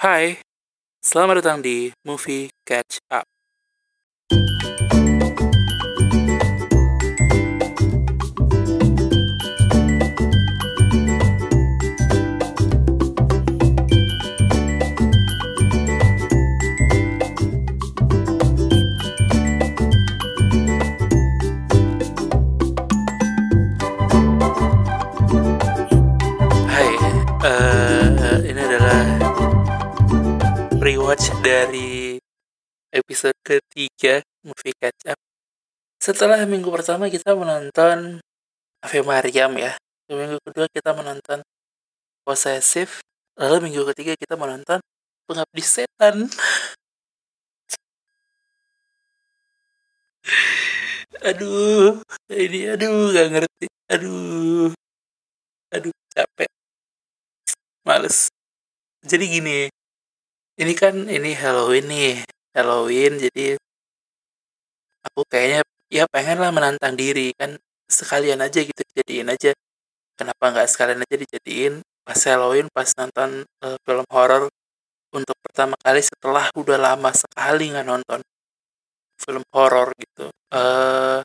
Hai, selamat datang di Movie Catch Up. Rewatch dari episode ketiga Movie Catch Up. Setelah minggu pertama kita menonton Ave Mariam ya. Minggu kedua kita menonton Possessive. Lalu minggu ketiga kita menonton Pengabdi Setan. aduh, ini aduh gak ngerti. Aduh, aduh capek. Males. Jadi gini, ini kan ini Halloween nih. Halloween jadi aku kayaknya ya pengen lah menantang diri kan sekalian aja gitu jadiin aja. Kenapa nggak sekalian aja dijadiin? Pas Halloween pas nonton eh, film horor untuk pertama kali setelah udah lama sekali nggak nonton film horor gitu. Eh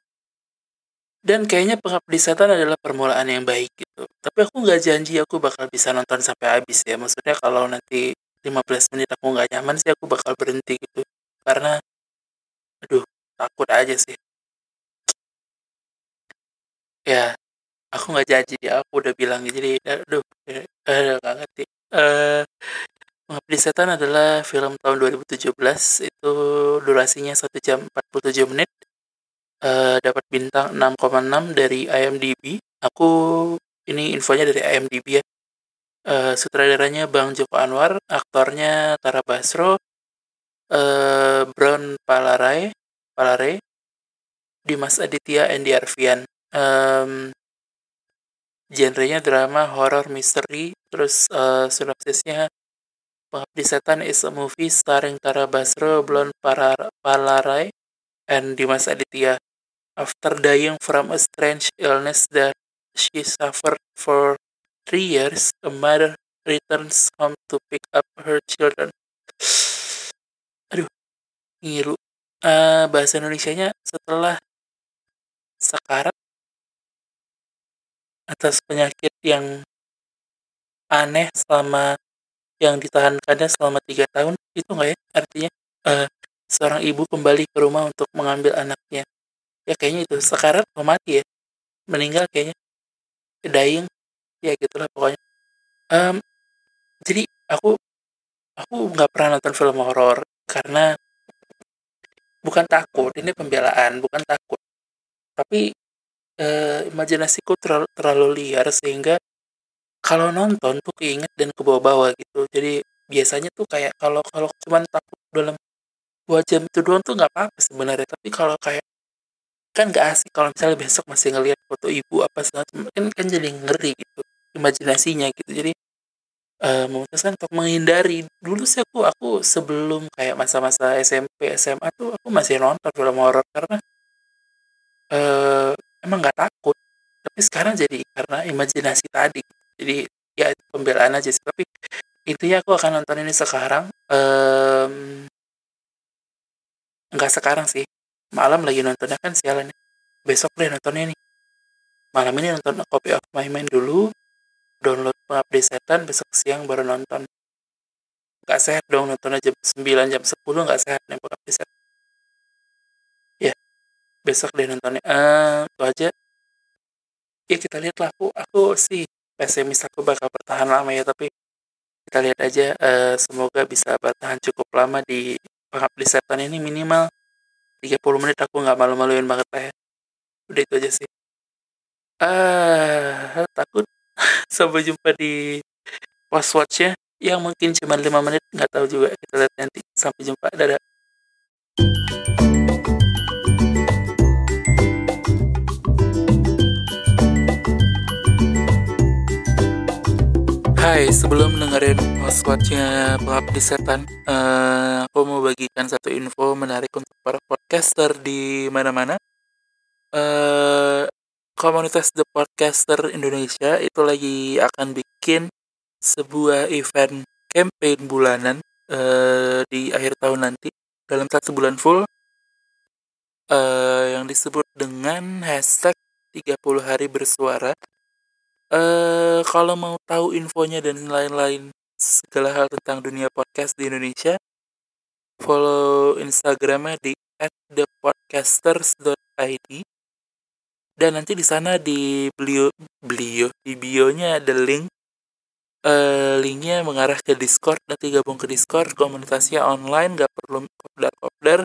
dan kayaknya Pengabdi Setan adalah permulaan yang baik gitu. Tapi aku nggak janji aku bakal bisa nonton sampai habis ya maksudnya kalau nanti 15 menit aku nggak nyaman sih aku bakal berhenti gitu. Karena aduh takut aja sih. Ya aku nggak janji aku udah bilang jadi aduh eh, eh, nggak ngerti. Eh Pengabdi Setan adalah film tahun 2017 itu durasinya 1 jam 47 menit. Eh, dapat bintang 6,6 dari IMDb aku ini infonya dari IMDb ya Eh, sutradaranya Bang Joko Anwar aktornya Tara Basro eh, Brown Palarai Palare Dimas Aditya Andy Arfian. Em, genrenya drama horror misteri terus eh, sinopsisnya Pengabdi Setan is a movie starring Tara Basro Para- Palarai and Dimas Aditya. After dying from a strange illness that she suffered for three years a mother returns home to pick up her children. Aduh ngilu. Eh, bahasa Indonesianya setelah sekarat atas penyakit yang aneh selama yang ditahankannya selama tiga tahun itu nggak ya? Artinya eh, seorang ibu kembali ke rumah untuk mengambil anaknya. Ya kayaknya itu. Sekarat atau mati ya. Meninggal kayaknya. Dying ya gitulah pokoknya. Em, jadi aku aku nggak pernah nonton film horor karena bukan takut ini pembelaan bukan takut. Tapi eh, imajinasiku terlalu, terlalu liar sehingga kalau nonton tuh keinget dan kebawa-bawa gitu. Jadi biasanya tuh kayak kalau kalau cuman takut dalam dua jam itu doang tuh nggak apa-apa sebenarnya. Tapi kalau kayak kan nggak asik kalau misalnya besok masih ngelihat foto ibu apa segala kan kan jadi ngeri gitu imajinasinya gitu. Jadi eh, memutuskan untuk menghindari. Dulu sih aku aku sebelum kayak masa-masa SMP SMA tuh aku masih nonton film horor karena eh emang nggak takut. Tapi sekarang jadi karena imajinasi tadi. Jadi ya pembelaan aja sih. Tapi intinya aku akan nonton ini sekarang Em, nggak sekarang sih. Malam lagi nontonnya kan sialan ya. besok deh nontonnya nih. Malam ini nonton A Copy of My Mind dulu download pengabdi setan besok siang baru nonton. Nggak sehat dong nontonnya jam 9 jam 10 nggak sehat nih pengabdi setan. Ya besok deh nontonnya. Eh itu aja. Ya kita lihat lah aku aku sih pesimis aku bakal bertahan lama ya tapi kita lihat aja eh, semoga bisa bertahan cukup lama di pengabdi setan ini minimal 30 menit. Aku nggak malu-maluin banget lah ya. Udah itu aja sih. Ah takut sampai jumpa di post watchnya yang mungkin cuma 5 menit nggak tahu juga. Kita lihat nanti. Sampai jumpa. Dadah. Hai, sebelum dengerin watchnya Pengabdi Setan, eh, aku mau bagikan satu info menarik untuk para podcaster di mana-mana. Eh, komunitas The Podcaster Indonesia itu lagi akan bikin sebuah event campaign bulanan uh, di akhir tahun nanti dalam satu bulan full uh, yang disebut dengan hashtag 30 hari bersuara. Uh, kalau mau tahu infonya dan lain-lain segala hal tentang dunia podcast di Indonesia, follow Instagramnya di @thepodcasters.id dan nanti di sana di beliau beliau di bionya ada link. Uh, linknya mengarah ke Discord. Nanti gabung ke Discord. Komunitasnya online gak perlu kopdar kopdar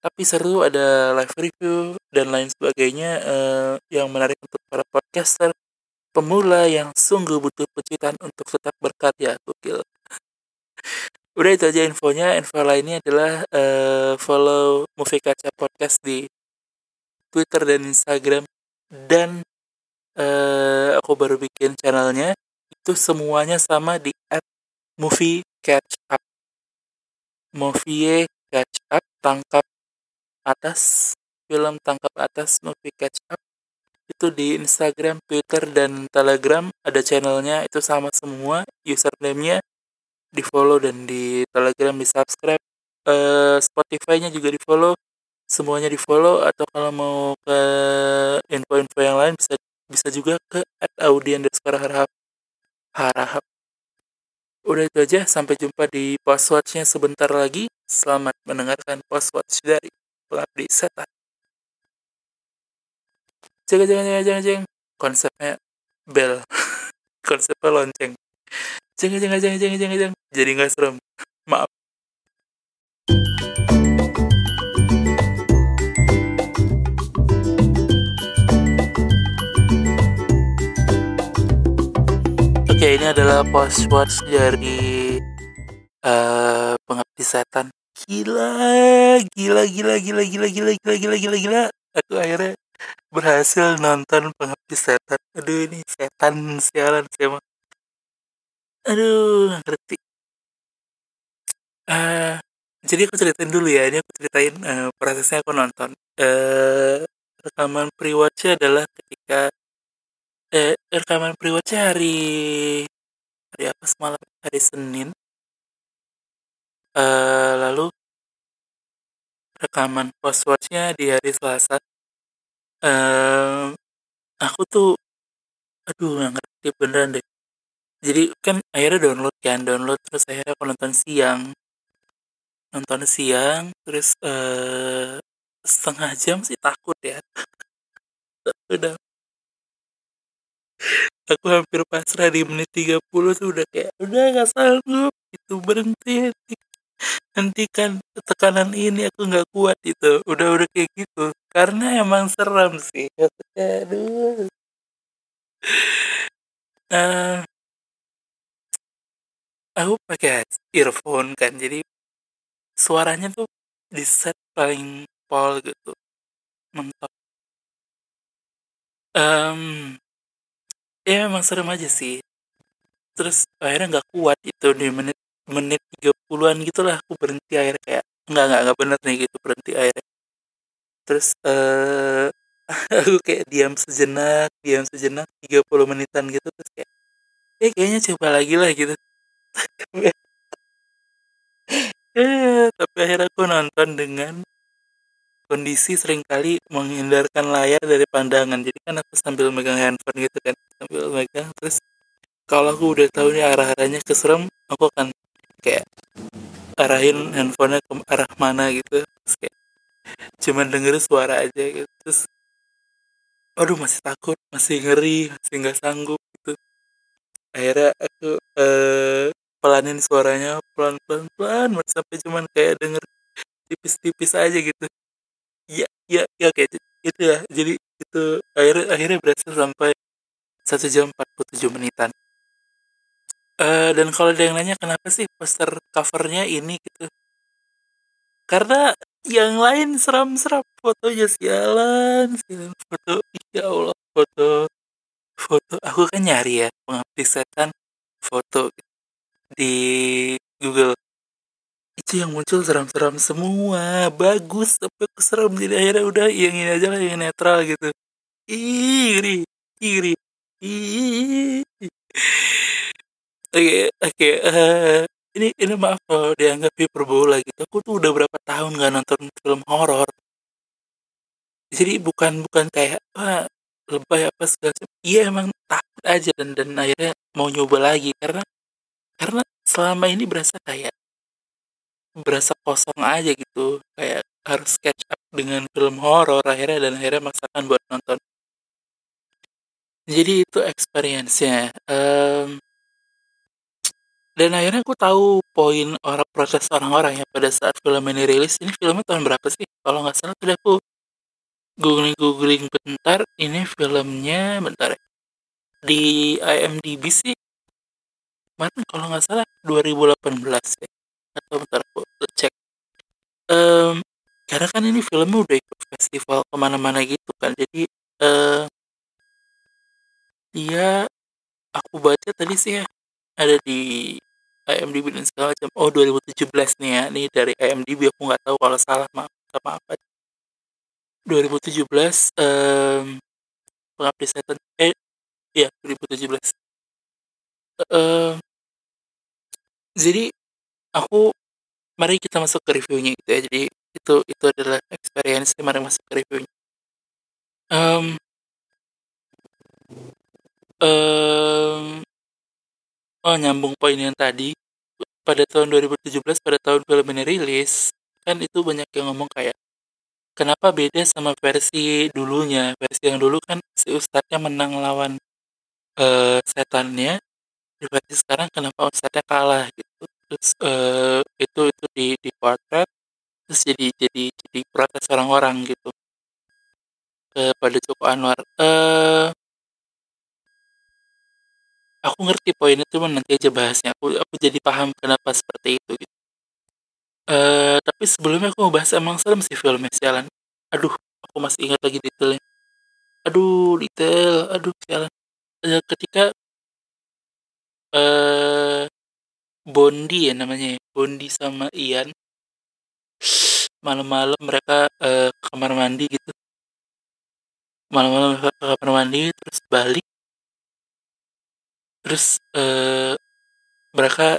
tapi seru ada live review dan lain sebagainya uh, yang menarik untuk para podcaster. Pemula yang sungguh butuh pencitraan untuk tetap berkarya gokil. Udah itu aja infonya. Info lainnya adalah uh, follow Movie Kaca Podcast di Twitter dan Instagram dan uh, aku baru bikin channelnya itu semuanya sama di at movie catch up. Movie catch up tangkap atas film tangkap atas movie catch up itu di Instagram, Twitter, dan Telegram ada channelnya itu sama semua username-nya di follow dan di Telegram di subscribe uh, Spotify-nya juga di follow semuanya di follow atau kalau mau ke info-info yang lain bisa bisa juga ke at audi harahap udah itu aja sampai jumpa di passwordnya sebentar lagi. Selamat mendengarkan password dari pengabdi setan. Jangan jangan jangan jangan jangan konsepnya bel. Konsepnya lonceng. Jangan jangan jangan jangan jangan jangan jadi nggak serem. Maaf Oke, ini adalah watch dari uh, pengabdi setan. Gila, gila, gila, gila, gila, gila, gila, gila, gila, gila. Aku akhirnya berhasil nonton pengabdi setan. Aduh, ini setan sialan emang. Aduh, ngerti. Uh, jadi aku ceritain dulu ya. Ini aku ceritain uh, prosesnya aku nonton. Uh, rekaman pre-watch adalah ketika eh, rekaman pre-watch hari hari apa? Semalam hari Senin. Uh, lalu rekaman post di hari Selasa. Uh, aku tuh aduh nggak ngerti beneran deh. Jadi kan akhirnya download kan download terus akhirnya aku nonton siang. Nonton siang terus uh, setengah jam sih takut ya. Udah aku hampir pasrah di menit 30 tuh udah kayak udah gak sanggup. Itu berhenti hentikan tekanan ini aku nggak kuat itu udah udah kayak gitu. Karena emang seram sih. Aduh. Uh, aku pakai earphone kan jadi suaranya tuh di set paling pol gitu mentok. Um, ya emang serem aja sih. Terus akhirnya nggak kuat itu di menit menit 30-an gitulah aku berhenti akhirnya kayak nggak nggak nggak bener nih gitu berhenti akhirnya. Terus uh, aku kayak diam sejenak diam sejenak 30 menitan gitu terus kayak eh kayaknya coba lagi lah gitu. Eh tapi akhirnya aku nonton dengan kondisi sering kali menghindarkan layar dari pandangan. Jadi kan aku sambil megang handphone gitu kan sambil megang terus kalau aku udah tahu nih arah arahnya keserem aku akan kayak arahin handphonenya ke arah mana gitu. Terus kayak cuman denger suara aja gitu. Terus aduh masih takut masih ngeri masih nggak sanggup gitu. Akhirnya aku eh, pelanin suaranya pelan pelan pelan sampai cuman kayak denger tipis-tipis aja gitu. Ya ya ya kayak itu ya jadi itu akhirnya akhirnya berhasil sampai satu jam 47 menitan. Uh, dan kalau ada yang nanya kenapa sih poster covernya ini gitu? Karena yang lain seram-seram. Fotonya sialan sialan foto. Ya Allah foto. Foto. Aku kan nyari ya pengabdi setan foto di Google. Itu yang muncul seram-seram semua. Bagus tapi aku serem jadi akhirnya udah yang ini aja lah yang netral gitu. Iri iri Oke, oke, eee, ini ini maaf kalau dianggap hiperbola gitu, aku tuh udah berapa tahun nggak nonton film horor. Jadi bukan bukan kayak, wah, lebay apa segala macam, iya emang takut aja dan dan akhirnya mau nyoba lagi karena karena selama ini berasa kayak berasa kosong aja gitu, kayak harus catch up dengan film horor akhirnya dan akhirnya maksakan buat nonton. Jadi itu experience-nya, mmm, dan akhirnya aku tahu poin orang protes orang-orang ya pada saat film ini rilis, ini filmnya tahun berapa sih? Kalau nggak salah tadi aku googling-googling bentar, ini filmnya bentar ya, di IMDb sih kemarin kalau nggak salah 2018 ya, atau bentar aku cek. Mmm, karena kan ini filmnya udah ikut festival ke mana-mana gitu kan, jadi, eee dia aku baca tadi sih ya, ada di IMDb dan segala macam, oh 2017 nih ya, ini dari IMDb aku nggak tahu kalau salah maaf maaf aja. 2017, mmm, Pengabdi Setan eh, iya 2017. Heeh. Jadi aku mari kita masuk ke reviewnya gitu ya, jadi itu itu adalah experience mari masuk ke reviewnya. Mmm Mmm, oh nyambung poin yang tadi, pada tahun 2017 pada tahun film ini rilis, kan itu banyak yang ngomong kayak, kenapa beda sama versi dulunya, versi yang dulu kan si ustadznya menang lawan, eee, setannya, di versi sekarang kenapa ustadznya kalah gitu, terus, eee, itu itu di dipotret, terus jadi jadi jadi protes orang-orang gitu. Kepada Joko Anwar, eee Aku ngerti poinnya, cuman nanti aja bahasnya, aku aku jadi paham kenapa seperti itu gitu. Eee, tapi sebelumnya aku mau bahas emang serem sih filmnya, sialan. Aduh, aku masih ingat lagi detailnya. Aduh, detail, aduh sialan. Eee, ketika eee, Bondi ya namanya ya, Bondi sama Ian malam-malam mereka, eee, ke kamar mandi gitu. Malam-malam ke kamar mandi, terus balik terus, eee, mereka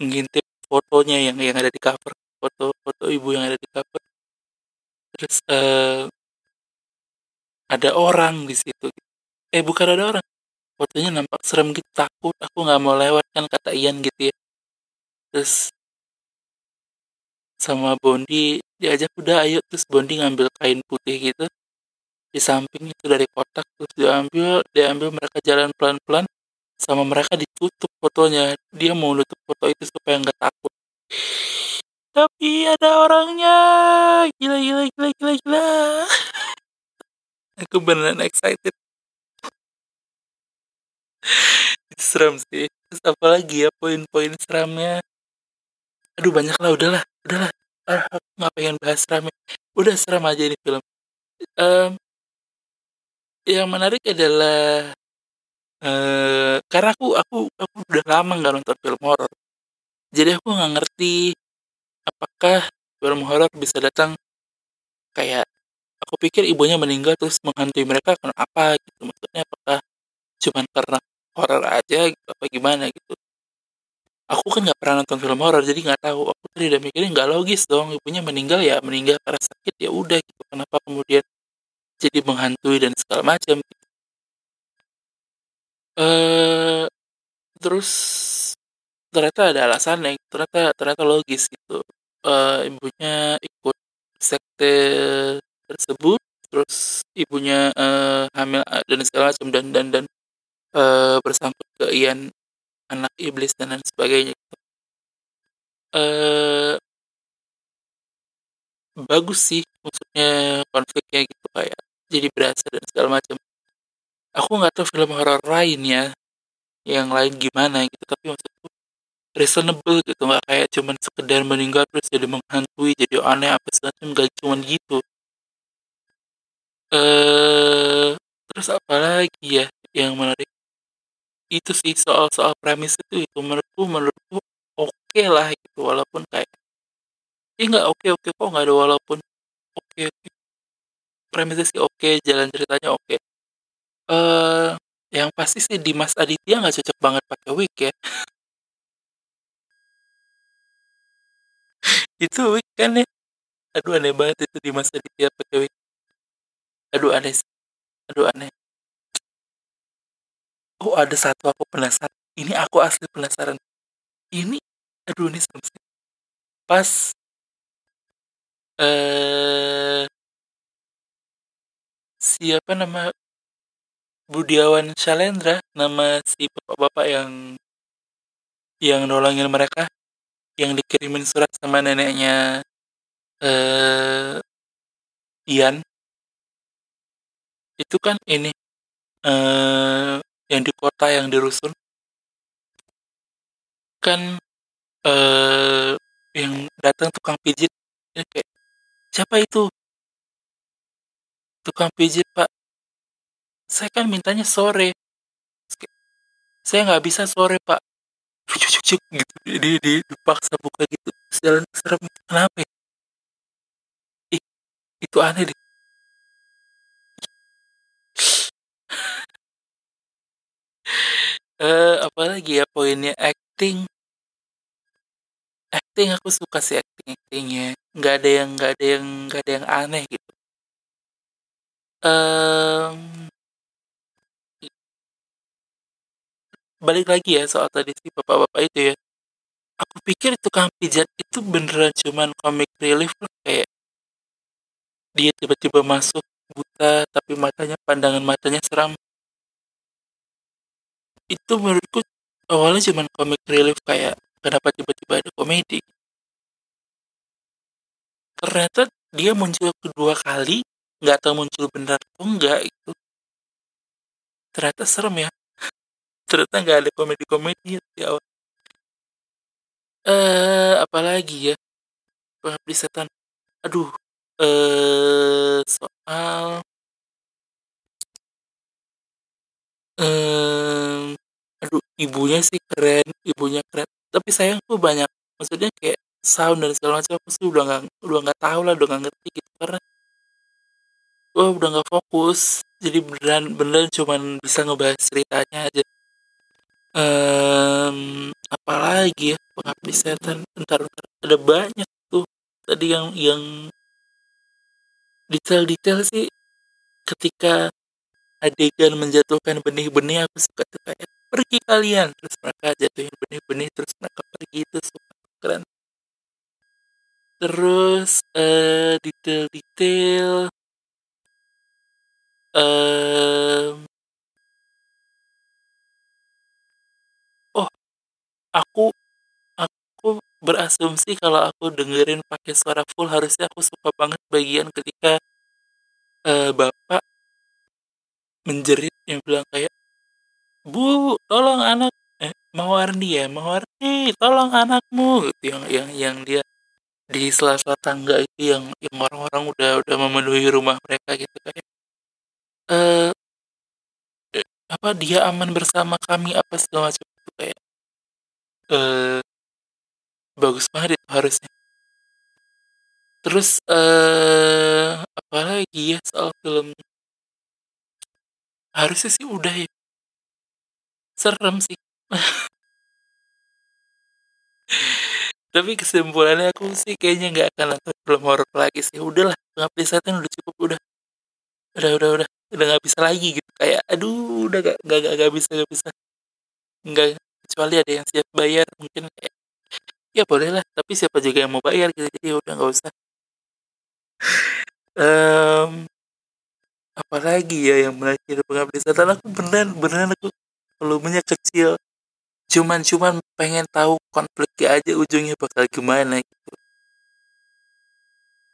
ngintip fotonya yang yang ada di cover, foto foto ibu yang ada di cover. Terus, eee ada orang di situ. Eh, bukan ada orang, fotonya nampak serem gitu, takut, aku nggak mau lewat kan kata Ian gitu ya. Terus sama Bondi diajak, "Udah ayo," terus Bondi ngambil kain putih gitu, di samping itu dari kotak, terus diambil diambil mereka jalan pelan-pelan, sama mereka ditutup fotonya, dia mau nutup foto itu supaya nggak takut. Tapi ada orangnya, gila gila gila gila gila. Aku beneran excited. Itu serem sih. Terus apalagi ya poin-poin seramnya? Aduh banyak lah, udahlah udahlah, ah, nggak pengen bahas seramnya, udah seram aja ini film. Mmm yang menarik adalah, eee, karena aku aku aku udah lama nggak nonton film horor. Jadi aku nggak ngerti, apakah film horor bisa datang kayak aku pikir ibunya meninggal terus menghantui mereka karena apa gitu, maksudnya apakah cuman karena horor aja gitu, apa gimana gitu. Aku kan nggak pernah nonton film horor, jadi nggak tahu, aku tadi udah mikirnya nggak logis dong, ibunya meninggal ya meninggal karena sakit, ya udah gitu, kenapa kemudian jadi menghantui dan segala macam. Eee, terus ternyata ada alasannya, ternyata ternyata logis gitu, eee, ibunya ikut sekte tersebut, terus ibunya, eee, hamil, eee, dan segala macam dan dan dan, eee, bersangkut ke Ian, anak iblis dan lain sebagainya gitu. Eee bagus sih, maksudnya konfliknya gitu kayak jadi berasa dan segala macam. Aku nggak tahu film horor lainnya, yang lain gimana gitu, tapi maksudku reasonable gitu, nggak kayak cuman sekedar meninggal terus jadi menghantui, jadi aneh apa segala nggak cuman gitu. Eee, terus apalagi ya yang menarik? Itu sih soal-soal premis itu itu menurutku menurutku okelah gitu, walaupun kayak ih nggak oke-oke kok, nggak ada walaupun, oke oke. Premisnya sih oke, jalan ceritanya oke uh, yang pasti sih Dimas Aditya nggak cocok banget pakai wig ya. itu wig kan ya. Aduh aneh banget itu Dimas Aditya pakai wig. Aduh aneh. Sih. Aduh aneh. Oh ada satu aku penasaran. Ini aku asli penasaran. Ini aduh ini serem sih. Pas eh siapa nama Budiawan Shalendra nama si bapak-bapak yang yang nolongin mereka yang dikirimin surat sama neneknya eh Ian. Itu kan ini eh yang di kota yang di rusun. Kan eh yang datang tukang pijit ya kayak siapa itu? Tukang pijit pak saya kan mintanya sore. Saya nggak bisa sore pak. Gitu. Di, di, dipaksa buka gitu. Jalan serem. Kenapa ya? Ih, itu aneh deh. Eh apalagi ya poinnya? Acting. Acting aku suka sih acting actingnya. Nggak ada yang nggak ada yang nggak ada yang aneh gitu. Um, balik lagi ya soal tadi si bapak-bapak itu ya. Aku pikir tukang pijat itu beneran cuman comic relief lah kayak dia tiba-tiba masuk buta tapi matanya pandangan matanya seram. Itu menurutku awalnya cuman comic relief kayak kenapa tiba-tiba ada komedi. Ternyata dia muncul kedua kali nggak tahu muncul benar atau enggak itu. Ternyata serem ya ternyata nggak ada komedi-komedi di awal. Eh apalagi ya? Pengabdi setan. Aduh eh soal eh aduh ibunya sih keren ibunya keren. Tapi sayangku banyak. Maksudnya kayak sound dan segala macam aku sih udah nggak udah nggak tahu lah udah nggak ngerti gitu. Karena wah udah nggak fokus. Jadi beneran beneran cuman bisa ngebahas ceritanya aja um, apalagi ya? Pengabdi setan. Entar, ada banyak tuh. Tadi yang yang detail-detail sih ketika adegan menjatuhkan benih-benih aku suka tuh kayak pergi kalian. Terus mereka jatuhin benih-benih terus mereka pergi itu suka keren. Terus uh, detail-detail um, oh aku aku berasumsi kalau aku dengerin pakai suara full harusnya aku suka banget bagian ketika uh, bapak menjerit yang bilang kayak bu tolong anak eh Mawarni ya Mawarni tolong anakmu. Gitu yang yang yang dia di sela-sela tangga itu yang yang orang-orang udah udah memenuhi rumah mereka gitu kayak eh apa dia aman bersama kami apa segala macam eh bagus banget itu harusnya. Terus eh apa lagi ya soal film? Harusnya sih udah ya. Serem sih. Tapi kesimpulannya aku sih kayaknya nggak akan nonton film horor lagi sih. Udahlah pengabdi setan udah cukup udah. Udah udah udah. Udah nggak bisa lagi gitu. Kayak aduh udah gak gak gak, gak bisa gak bisa. Nggak kecuali ada yang siap bayar mungkin kayak ya boleh lah tapi siapa juga yang mau bayar gitu. Jadi udah nggak usah. Um, apalagi ya yang menarik pengabdi setan aku beneran beneran aku volumenya kecil. Cuman cuman pengen tahu konfliknya aja ujungnya bakal gimana gitu.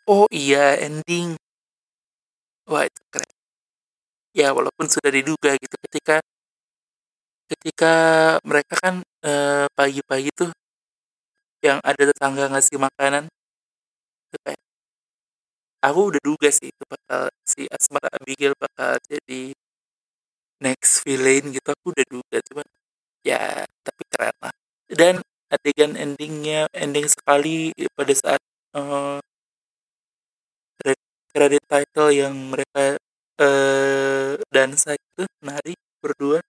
Oh iya ending. Wah itu keren. Ya walaupun sudah diduga gitu ketika ketika mereka kan eh, pagi-pagi tuh yang ada tetangga ngasih makanan itu kayak aku udah duga sih itu bakal si Asmara Abigail bakal jadi next villain gitu aku udah duga cuma ya tapi keren lah. Dan adegan endingnya ending sekali pada saat uh, credit title yang mereka uh, dansa itu nari berdua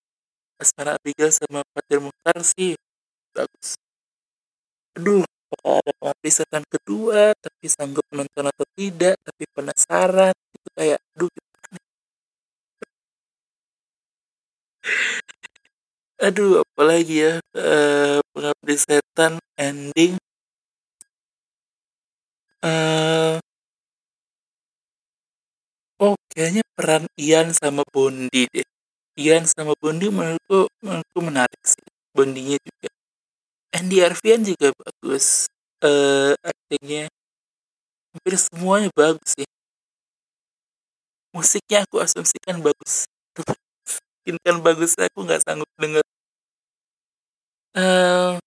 Asmara Abigail sama Fatir Mukhtar sih bagus. Aduh bakal ada setan kedua tapi sanggup nonton atau tidak tapi penasaran itu kayak aduh aduh apalagi ya uh, pengabdi setan ending. Uh, oh kayaknya peran Ian sama Bondi deh Ian sama Bondi menurutku menurutku menarik sih Bondinya juga. Andy Arfian juga bagus uh, aktingnya. Hampir semuanya bagus sih. Musiknya aku asumsikan bagus. Mungkin kan bagus aku nggak sanggup denger. Uh,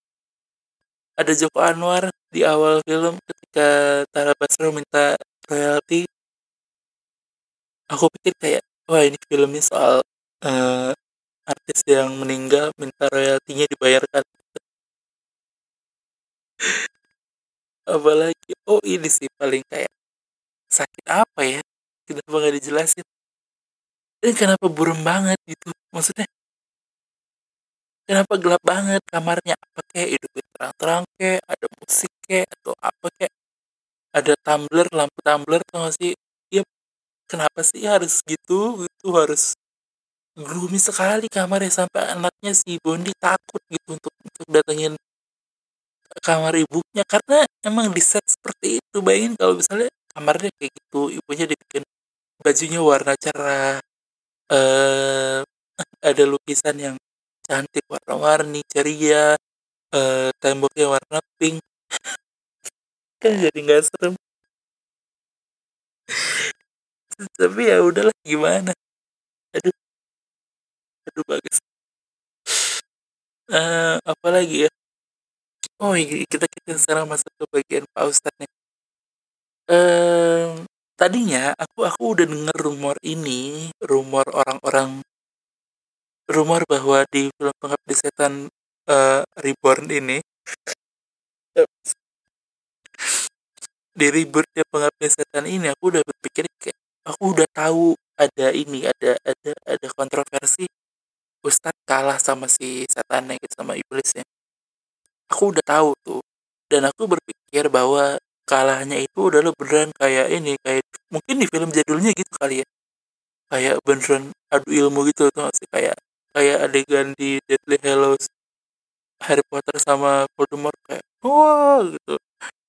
ada Joko Anwar di awal film ketika Tara Basro minta royalti. Aku pikir kayak wah ini filmnya soal uh, artis yang meninggal minta royaltinya dibayarkan. Apalagi oh ini sih paling kayak sakit apa ya? Kenapa nggak dijelasin? Dan kenapa burem banget gitu maksudnya? Kenapa gelap banget? Kamarnya apa kayak hidupnya terang-terang kayak ada musik kayak atau apa kayak ada tumbler lampu tumbler tau gak sih? Ya kenapa sih harus gitu? Itu harus gloomy sekali kamarnya sampai anaknya si Bondi takut gitu untuk untuk datengin kamar ibunya. Karena emang di set seperti itu bayangin kalau misalnya kamarnya kayak gitu ibunya dibikin bajunya warna cerah eh ada lukisan yang cantik warna-warni ceria eh temboknya warna pink. Kan jadi nggak serem. Tapi ya udahlah gimana? Aduh aduh bagus uh, apa lagi ya Oh kita kita sekarang masuk ke bagian Pak Ustadz nih. Ehm, tadinya aku aku udah denger rumor ini, rumor orang-orang rumor bahwa di film Pengabdi Setan uh, Reborn ini di rebootnya Pengabdi Setan ini aku udah berpikir kayak aku udah tahu ada ini ada ada ada kontroversi Ustadz kalah sama si setannya gitu sama iblisnya aku udah tahu tuh dan aku berpikir bahwa kalahnya itu adalah beneran kayak ini kayak mungkin di film jadulnya gitu kali ya. Kayak beneran adu ilmu gitu tuh sih? Kayak kayak adegan di Deadly Hallows Harry Potter sama Voldemort kayak wah gitu.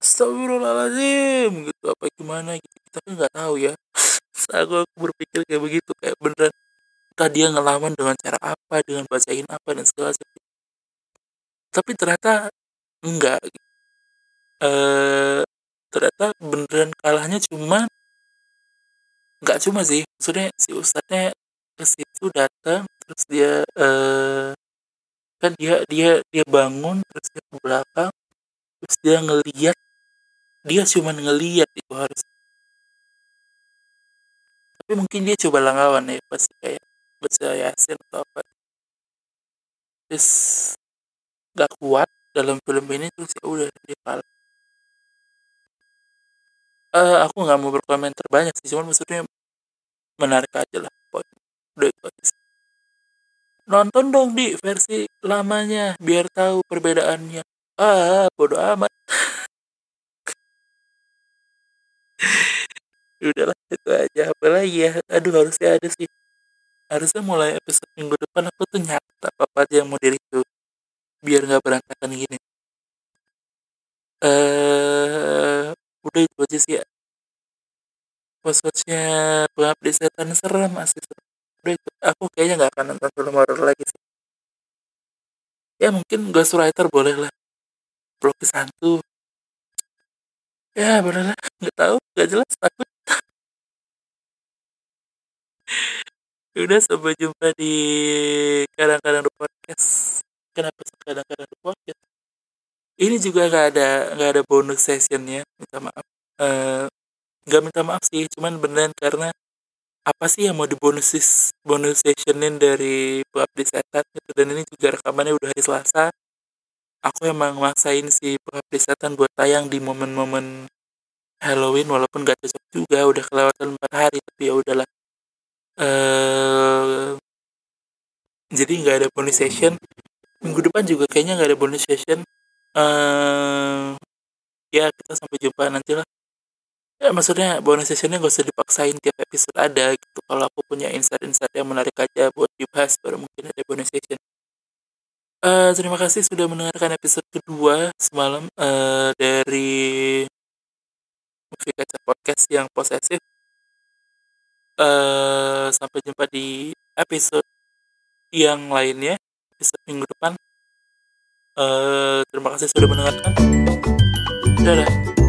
Astagfirullahaladzim gitu apa gimana gitu. Kita kan nggak tahu ya. Aku, aku berpikir kayak begitu kayak beneran entah dia ngelawan dengan cara apa dengan bacain apa dan segala sesuatu tapi ternyata enggak. Eh ternyata beneran kalahnya cuma nggak cuma sih. Maksudnya si ustadznya ke situ datang terus dia eh kan dia dia dia bangun terus dia ke belakang terus dia ngeliat dia cuma ngeliat itu harus. Tapi mungkin dia coba langgawan ya pasti kayak baca yasin atau apa. Terus gak kuat dalam film ini terus ya udah dia kalah. Uh, aku nggak mau berkomentar banyak sih cuman maksudnya menarik aja lah udah itu aja sih. nonton dong di versi lamanya biar tahu perbedaannya. Ah bodoh amat. Udahlah itu aja. Apa lagi ya? Aduh harusnya ada sih harusnya mulai episode minggu depan aku tuh nyata apa apa aja yang mau diri tuh biar nggak berantakan gini. Eh udah itu aja sih ya. Watch-watchnya pengabdi setan serem asli serem. udah itu aku kayaknya nggak akan nonton film horror lagi sih. Ya mungkin Ghostwriter boleh lah. Blok Santu ya boleh lah. Nggak tahu nggak jelas. Takut udah sampai jumpa di kadang-kadang podcast. Kenapa kadang-kadang podcast? Ini juga nggak ada nggak ada bonus sessionnya minta maaf. Uh, nggak minta maaf sih cuman beneran karena apa sih yang mau dibonusis bonus sessionin dari pengabdi setan gitu. Dan ini juga rekamannya udah hari Selasa. Aku emang maksain si pengabdi setan buat tayang di momen-momen Halloween walaupun gak cocok juga udah kelewatan empat hari tapi ya udahlah uh, jadi nggak ada bonus session. Minggu depan juga kayaknya nggak ada bonus session. Uh, ya kita sampai jumpa nanti lah ya maksudnya bonus sessionnya gak usah dipaksain tiap episode ada gitu. Kalau aku punya insight-insight yang menarik aja buat dibahas baru mungkin ada bonus session. Uh, terima kasih sudah mendengarkan episode kedua semalam uh, dari Movie Kaca Podcast yang posesif uh, sampai jumpa di episode yang lainnya episode minggu depan. Uh, terima kasih sudah mendengarkan. Dadah